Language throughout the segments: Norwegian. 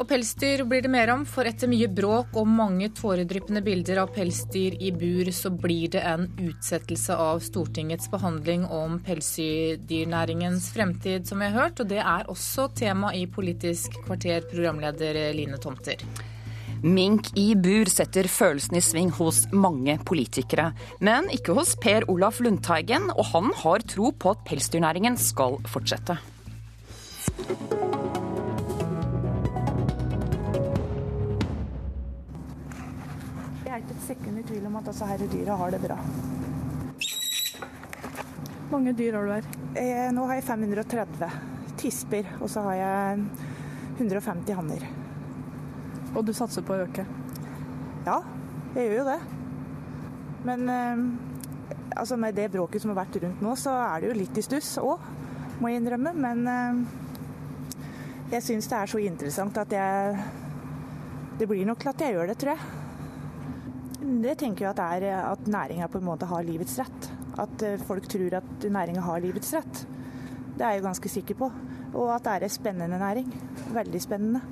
Og pelsdyr blir det mer om, for etter mye bråk og mange tåredryppende bilder av pelsdyr i bur, så blir det en utsettelse av Stortingets behandling om pelsdyrnæringens fremtid, som vi har hørt. Og det er også tema i Politisk kvarter, programleder Line Tomter. Mink i bur setter følelsene i sving hos mange politikere, men ikke hos Per Olaf Lundteigen, og han har tro på at pelsdyrnæringen skal fortsette. Sekund i tvil om at disse her dyra har det bra. Hvor mange dyr har du her? Eh, nå har jeg 530 tisper, og så har jeg 150 hanner. Og du satser på å øke? Ja, jeg gjør jo det. Men eh, altså med det bråket som har vært rundt nå, så er det jo litt i stuss òg, må jeg innrømme. Men eh, jeg syns det er så interessant at jeg Det blir nok til at jeg gjør det, tror jeg. Det tenker jeg at er at næringa på en måte har livets rett. At eh, folk tror at næringa har livets rett. Det er jeg ganske sikker på. Og at det er en spennende næring. Veldig spennende.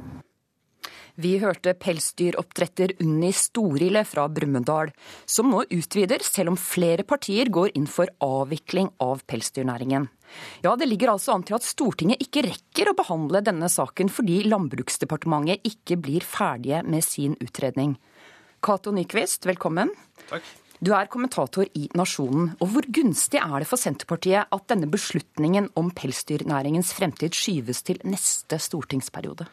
Vi hørte pelsdyroppdretter Unni Storile fra Brumunddal, som nå utvider, selv om flere partier går inn for avvikling av pelsdyrnæringen. Ja, Det ligger altså an til at Stortinget ikke rekker å behandle denne saken fordi Landbruksdepartementet ikke blir ferdige med sin utredning. Cato Nyquist, velkommen. Takk. Du er kommentator i Nasjonen. og Hvor gunstig er det for Senterpartiet at denne beslutningen om pelsdyrnæringens fremtid skyves til neste stortingsperiode?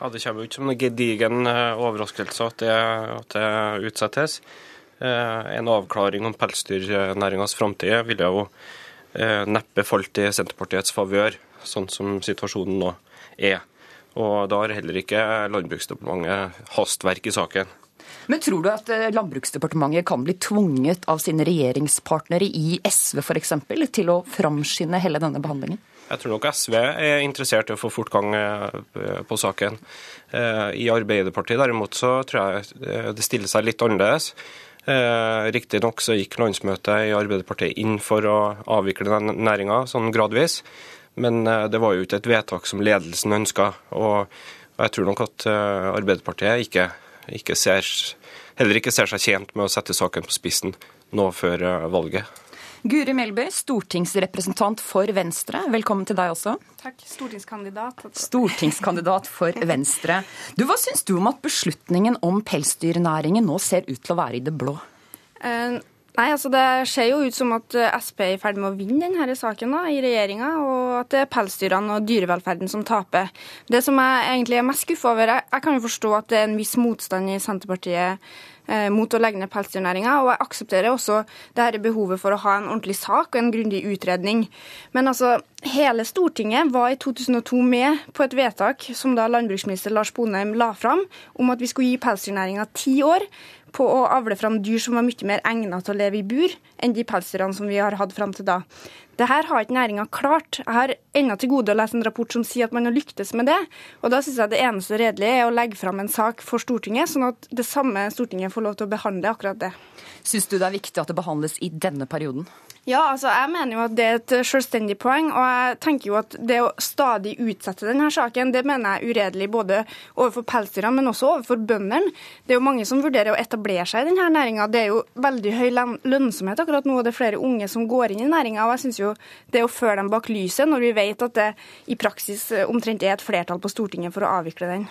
Ja, Det kommer jo ikke som en gedigen eh, overraskelse at det, at det utsettes. Eh, en avklaring om pelsdyrnæringas framtid ville jo eh, neppe falt i Senterpartiets favør, sånn som situasjonen nå er. Og da har heller ikke Landbruksdepartementet hastverk i saken. Men tror du at Landbruksdepartementet kan bli tvunget av sine regjeringspartnere i SV f.eks. til å framskynde hele denne behandlingen? Jeg tror nok SV er interessert i å få fortgang på saken. I Arbeiderpartiet derimot så tror jeg det stiller seg litt annerledes. Riktignok så gikk landsmøtet i Arbeiderpartiet inn for å avvikle den næringa sånn gradvis. Men det var jo ikke et vedtak som ledelsen ønska. Og jeg tror nok at Arbeiderpartiet ikke, ikke ser, heller ikke ser seg tjent med å sette saken på spissen nå før valget. Guri Melby, stortingsrepresentant for Venstre. Velkommen til deg også. Takk. Stortingskandidat. Stortingskandidat for Venstre. Du, Hva syns du om at beslutningen om pelsdyrnæringen nå ser ut til å være i det blå? Eh, nei, altså Det ser jo ut som at Sp er i ferd med å vinne denne saken da, i regjeringa, og at det er pelsdyrene og dyrevelferden som taper. Det som jeg egentlig er mest skuffa over, jeg, jeg kan jo forstå at det er en viss motstand i Senterpartiet mot å legge ned pelsdyrnæringa. Og jeg aksepterer også det her behovet for å ha en ordentlig sak og en grundig utredning. Men altså, hele Stortinget var i 2002 med på et vedtak som da landbruksminister Lars Bonheim la fram, om at vi skulle gi pelsdyrnæringa ti år på å avle fram dyr som var mye mer egnet til å leve i bur enn de pelsdyrene som vi har hatt fram til da. Det her har ikke næringa klart. Jeg har ennå til gode å lese en rapport som sier at man har lyktes med det. Og da syns jeg det eneste redelige er å legge fram en sak for Stortinget, sånn at det samme Stortinget får lov til å behandle akkurat det. Syns du det er viktig at det behandles i denne perioden? Ja, altså jeg mener jo at det er et selvstendig poeng, og jeg tenker jo at det å stadig utsette denne saken, det mener jeg er uredelig både overfor pelsdyrene, men også overfor bøndene. Det er jo mange som vurderer å etablere seg i denne næringa. Det er jo veldig høy lønnsomhet akkurat nå, og det er flere unge som går inn i næringa. Og jeg syns jo det å føre dem bak lyset, når vi vet at det i praksis omtrent er et flertall på Stortinget for å avvikle den.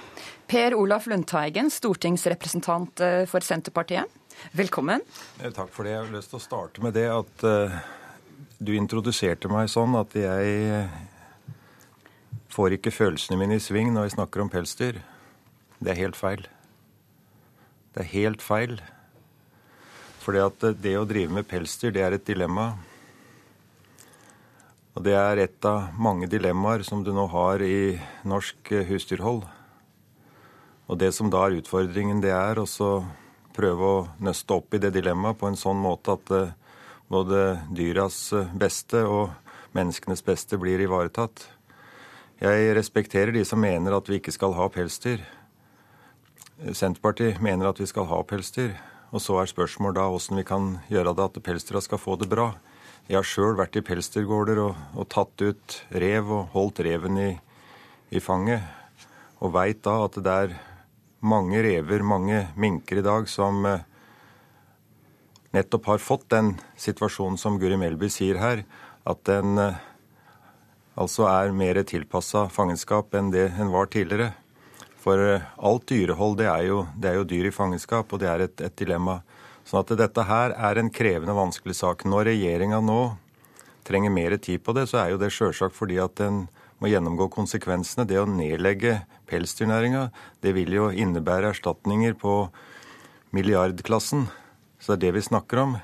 Per Olaf Lundteigen, stortingsrepresentant for Senterpartiet. Velkommen. Takk for det. Jeg har lyst til å starte med det at uh, du introduserte meg sånn at jeg får ikke følelsene mine i sving når jeg snakker om pelsdyr. Det er helt feil. Det er helt feil. Fordi at det å drive med pelsdyr, det er et dilemma. Og det er et av mange dilemmaer som du nå har i norsk husdyrhold. Og det som da er utfordringen, det er også prøve å nøste opp i det dilemmaet på en sånn måte at både dyras beste og menneskenes beste blir ivaretatt. Jeg respekterer de som mener at vi ikke skal ha pelsdyr. Senterpartiet mener at vi skal ha pelsdyr. Og så er spørsmålet da åssen vi kan gjøre det at pelsdyra skal få det bra. Jeg har sjøl vært i pelsdyrgårder og, og, tatt ut rev og holdt reven i, i fanget. og veit da at det er mange rever, mange minker i dag, som eh, nettopp har fått den situasjonen som Guri Melby sier her, at den eh, altså er mer tilpassa fangenskap enn det en var tidligere. For eh, alt dyrehold det er, jo, det er jo dyr i fangenskap, og det er et, et dilemma. Sånn at dette her er en krevende vanskelig sak. Når regjeringa nå trenger mer tid på det, så er jo det sjølsagt fordi at en må gjennomgå konsekvensene. Det å nedlegge pelsdyrnæringa, det vil jo innebære erstatninger på milliardklassen. Så det er det vi snakker om.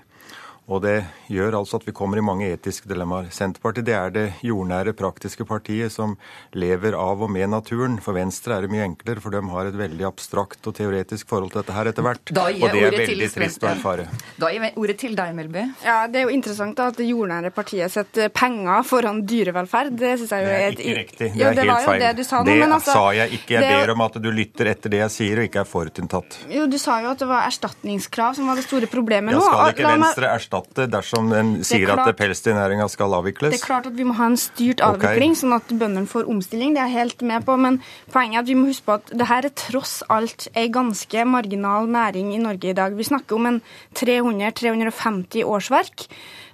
Og det gjør altså at vi kommer i mange etiske dilemmaer. Senterpartiet det er det jordnære, praktiske partiet som lever av og med naturen. For Venstre er det mye enklere, for de har et veldig abstrakt og teoretisk forhold til dette her etter hvert. Og det er veldig trist å erfare. Da gir jeg ordet til deg, Melby. Ja, Det er jo interessant da, at det jordnære partiet setter penger foran dyrevelferd. Det syns jeg jo er et Det er ikke riktig. Det er jo, helt feil. Det, sa, nå, det altså, sa jeg ikke. Jeg ber om at du lytter etter det jeg sier, og ikke er forutinntatt. Jo, du sa jo at det var erstatningskrav som var det store problemet nå. Ja, skal ikke Venstre erstatte erstatte dersom en sier klart, at pelsdyrnæringa skal avvikles? Det er klart at vi må ha en styrt avvikling, okay. sånn at bøndene får omstilling. Det er jeg helt med på. Men poenget er at vi må huske på at det her er tross alt ei ganske marginal næring i Norge i dag. Vi snakker om en 300-350 årsverk.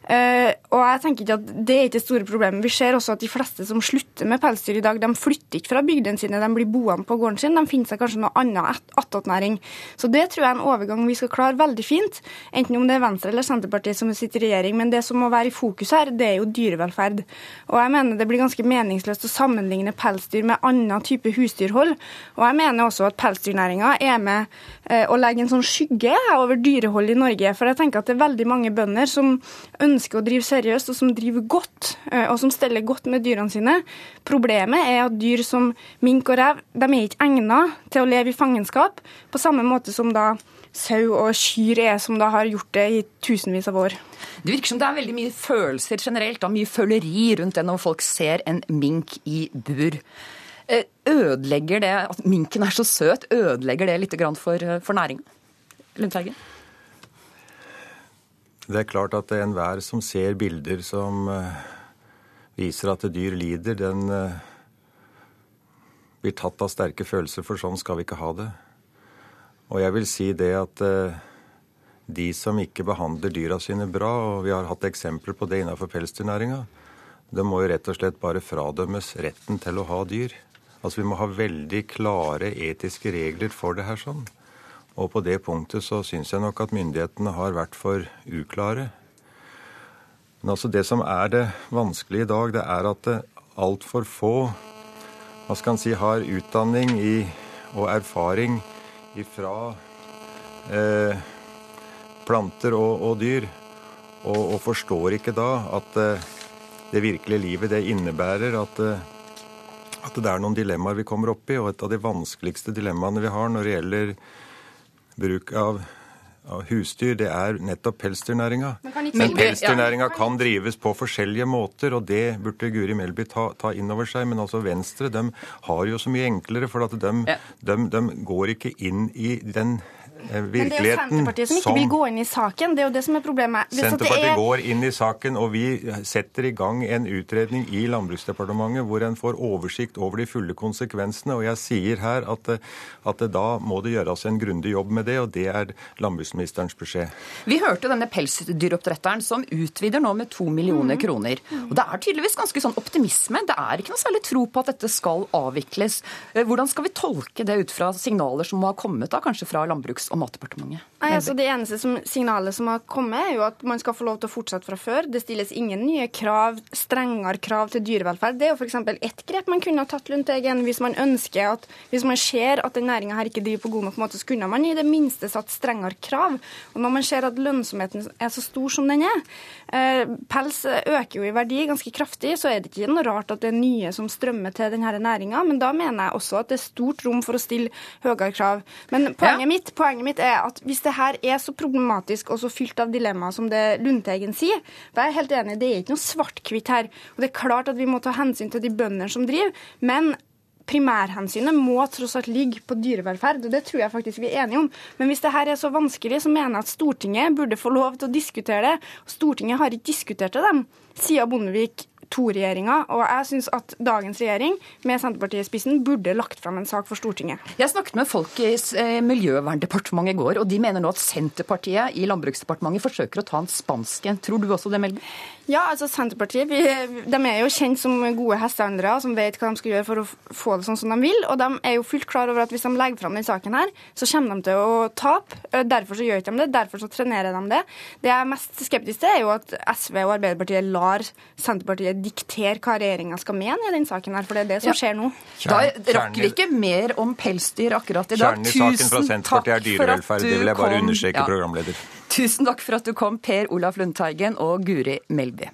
Uh, og jeg tenker ikke at Det er ikke det store problemet. Vi ser også at de fleste som slutter med pelsdyr i dag, de flytter ikke fra bygdene sine, de blir boende på gården sin. De finner seg kanskje noe annet attåtnæring. Så det tror jeg er en overgang vi skal klare veldig fint. Enten om det er Venstre eller Senterpartiet som sitter i regjering. Men det som må være i fokus her, det er jo dyrevelferd. Og jeg mener det blir ganske meningsløst å sammenligne pelsdyr med annen type husdyrhold. Og jeg mener også at pelsdyrnæringa er med uh, å legge en sånn skygge over dyrehold i Norge. For jeg tenker at det er veldig mange bønder som ønsker ønsker å drive seriøst, og som driver godt, eh, og som steller godt med dyrene sine. Problemet er at dyr som mink og rev de er ikke egnet til å leve i fangenskap, på samme måte som da sau og kyr er, som da har gjort det i tusenvis av år. Det virker som det er veldig mye følelser generelt, og mye føleri rundt det når folk ser en mink i bur. Eh, ødelegger det at minken er så søt, ødelegger det litt for, eh, for næringa? Lundteigen? Det er klart at enhver som ser bilder som uh, viser at dyr lider, den uh, blir tatt av sterke følelser, for sånn skal vi ikke ha det. Og jeg vil si det at uh, de som ikke behandler dyra sine bra, og vi har hatt eksempler på det innenfor pelsdyrnæringa, det må jo rett og slett bare fradømmes retten til å ha dyr. Altså Vi må ha veldig klare etiske regler for det her sånn. Og på det punktet så syns jeg nok at myndighetene har vært for uklare. Men altså det som er det vanskelige i dag, det er at altfor få hva skal en si, har utdanning i, og erfaring fra eh, planter og, og dyr. Og, og, forstår ikke da at eh, det virkelige livet det innebærer at, eh, at det er noen dilemmaer vi kommer opp i. Og et av de vanskeligste dilemmaene vi har når det gjelder bruk av, av husdyr, det er nettopp pelsdyrnæringa. Men pelsdyrnæringa kan drives på forskjellige måter, og det burde Guri Melby ta, ta inn over seg. Men altså Venstre de har jo så mye enklere, for at de, de, de går ikke inn i den Men det er jo Senterpartiet som ikke vil gå inn i saken. Det er jo det som er problemet. Hvis Senterpartiet er... går inn i saken, og vi setter i gang en utredning i Landbruksdepartementet hvor en får oversikt over de fulle konsekvensene. Og jeg sier her at, at da må det gjøres en grundig jobb med det, og det er landbruksministerens beskjed. Vi hørte denne pelsdyroppdretteren som utvider nå med to millioner mm. kroner. Og det er tydeligvis ganske sånn optimisme. Det er ikke noe særlig tro på at dette skal avvikles. Eh, hvordan skal vi tolke det ut fra signaler som må ha kommet da, kanskje fra landbruks og matdepartementet? Nei, altså Det eneste som, signalet som har kommet, er jo at man skal få lov til å fortsette fra før. Det stilles ingen nye krav, strengere krav til dyrevelferd. Det er jo f.eks. ett grep man kunne ha tatt Lundteigen hvis man ønsker at, hvis man ser at den næringa her ikke driver på god nok måte, så kunne man i det minste satt strengere krav. Og når man ser at lønnsomheten er så stor som den er, eh, pels øker jo i verdi ganske kraftig, så er det ikke noe rart at det er nye som strømmer til denne næringa. Men da mener jeg også at det er stort rom for å stille høyere krav. Men poenget ja. mitt, poenget mitt er at hvis det her er så problematisk og så fylt av dilemmaer som det Lundteigen sier, da er jeg helt enig, det er ikke noe svart-hvitt her. Og Det er klart at vi må ta hensyn til de bøndene som driver, men primærhensynet må tross alt ligge på dyrevelferd, og det tror jeg faktisk vi er enige om. Men hvis det her er så vanskelig, så mener jeg at Stortinget burde få lov til å diskutere det. Stortinget har ikke diskutert det, dem, siden Bondevik to-regjeringa. Og jeg syns at dagens regjering, med Senterpartiet i spissen, burde lagt fram en sak for Stortinget. Jeg snakket med folk i eh, Miljøverndepartementet i går, og de mener nå at Senterpartiet i Landbruksdepartementet forsøker å ta en spansk en. Tror du også det, Melby? Ja, altså Senterpartiet vi, de er jo kjent som gode hestehandlere som vet hva de skal gjøre for å få det sånn som de vil. Og de er jo fullt klar over at hvis de legger fram denne saken her, så kommer de til å tape. Derfor så gjør de det, derfor så trenerer de det. Det jeg er mest skeptisk til, er jo at SV og Arbeiderpartiet lar Senterpartiet diktere hva regjeringa skal mene i den saken her, for det er det som ja. skjer nå. Da rakk vi ikke mer om pelsdyr akkurat i dag. Kjernen i saken fra Senterpartiet er dyrevelferd, det vil jeg bare understreke, ja. programleder. Tusen takk for at du kom, Per Olaf Lundteigen og Guri Melby.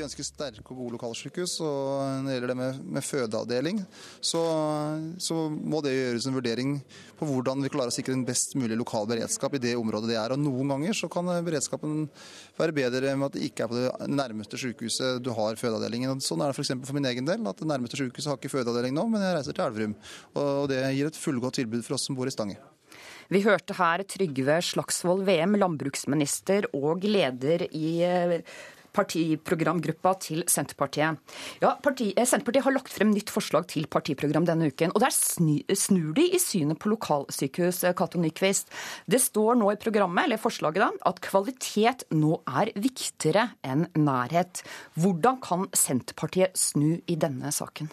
Vi ønsker sterke og gode lokalsykehus. og Når det gjelder det med, med fødeavdeling, så, så, må det gjøres en vurdering på hvordan vi klarer å sikre en best mulig lokal beredskap i det området det er. Og Noen ganger så kan beredskapen være bedre med at det ikke er på det nærmeste sykehuset du har fødeavdelingen. Og sånn er det f.eks. For, for min egen del. at Det nærmeste sykehuset har ikke fødeavdeling nå, men jeg reiser til Elverum. Og det gir et fullgodt tilbud for oss som bor i Stange. Vi hørte her Trygve Slagsvold VM, landbruksminister og leder i partiprogramgruppa til Senterpartiet. Ja, parti, eh, Senterpartiet har lagt frem nytt forslag til partiprogram denne uken. og Der snur de i synet på lokalsykehus, eh, Cato Nyquist. Det står nå i programmet, eller forslaget da, at kvalitet nå er viktigere enn nærhet. Hvordan kan Senterpartiet snu i denne saken?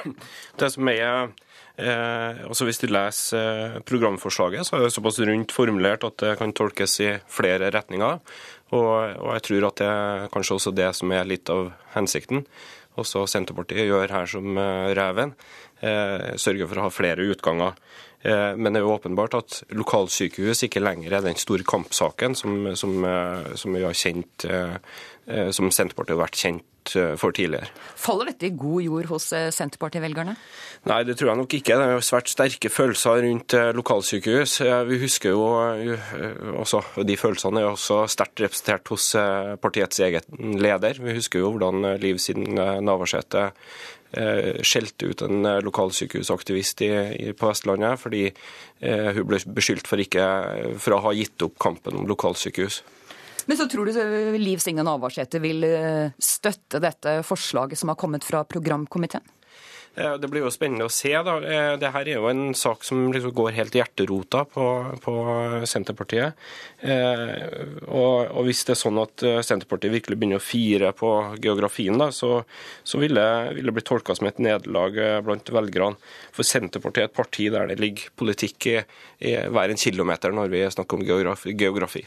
Det som er Eh, altså Hvis du leser eh, programforslaget, så er det såpass rundt formulert at det kan tolkes i flere retninger. Og, og jeg tror at det er kanskje også det som er litt av hensikten. Også Senterpartiet gjør her som eh, reven. Eh, sørger for å ha flere utganger. Eh, men det er jo åpenbart at lokalsykehus ikke lenger er den store kampsaken som, som, eh, som vi har kjent, som Senterpartiet har vært kjent for tidligere. Faller dette i god jord hos Senterparti-velgerne? Nei, det tror jeg nok ikke. Det er svært sterke følelser rundt lokalsykehus. Vi husker jo også, De følelsene er også sterkt representert hos partiets egen leder. Vi husker jo hvordan Liv siden Navarsete Eh, skjelte ut en eh, lokalsykehusaktivist i, i, på Vestlandet fordi eh, hun ble beskyldt for, ikke, for å ha gitt opp kampen om lokalsykehus. Men så tror du Liv Signe Navarsete vil støtte dette forslaget som har kommet fra programkomiteen? Det blir jo spennende å se. da. Eh, det her er jo en sak som liksom går helt i hjerterota på, på Senterpartiet. Eh, og, og, hvis det er sånn at eh, Senterpartiet virkelig begynner å fire på geografien, da, så, så vil, det, vil det bli tolka som et nederlag blant velgerne. For Senterpartiet er et parti der det ligger politikk i, i hver en kilometer når vi snakker om geografi. geografi.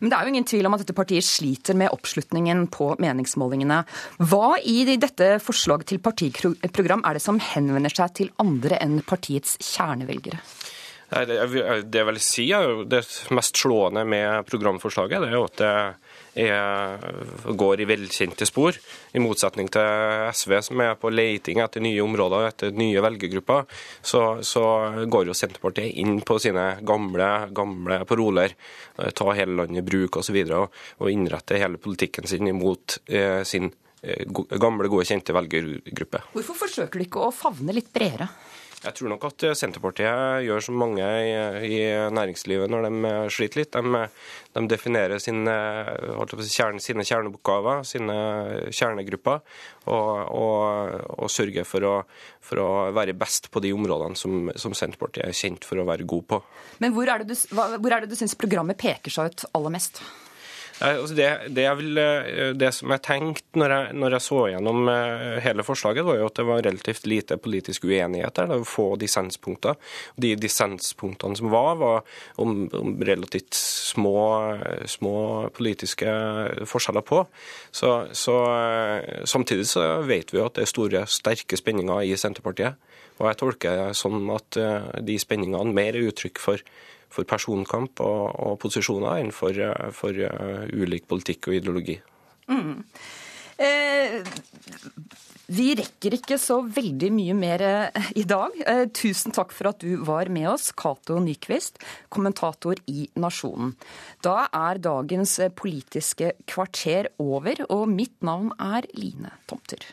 Men det er jo ingen tvil om at dette partiet sliter med oppslutningen på meningsmålingene. Hva i dette forslaget til partiprogram er det som henvender seg til andre enn partiets kjernevelgere? Det, jeg vil si er jo det mest slående med programforslaget, det er jo at det er, går i velkjente spor. I motsetning til SV, som er på leiting etter nye områder, etter nye velgergrupper, så, så går jo Senterpartiet inn på sine gamle, gamle paroler. Ta hele landet i bruk osv. Og, så og, og innrette hele politikken sin imot eh, sin eh, gamle, gode, kjente velgergruppe. Hvorfor forsøker du ikke å favne litt bredere? Jeg tror nok at eh, Senterpartiet gjør som mange i, i næringslivet når de eh, sliter litt. De, de definerer sine, kjerne, sine kjerneoppgaver, sine kjernegrupper, og, og, og sørger for å, for å, være best på de områdene som, som, Senterpartiet er kjent for å være god på. Men hvor er det du, det du syns programmet peker seg ut aller mest? Altså det, det, vil, eh, det, som jeg tenkte når jeg, når jeg, så gjennom eh, hele forslaget, var jo at det var relativt lite politisk uenighet der. Det var få dissenspunkter. De dissenspunktene som var, var om, om relativt små, små, politiske forskjeller på. Så, så, eh, samtidig så vet vi jo at det er store, sterke spenninger i Senterpartiet. Og jeg tolker det sånn at de spenningene mer er uttrykk for for personkamp og, og posisjoner enn for, for uh, ulik politikk og ideologi. Mm. Eh, vi rekker ikke så veldig mye mer eh, i dag. Eh, tusen takk for at du var med oss, Cato Nyquist, kommentator i Nasjonen. Da er dagens Politiske kvarter over, og mitt navn er Line Tomter.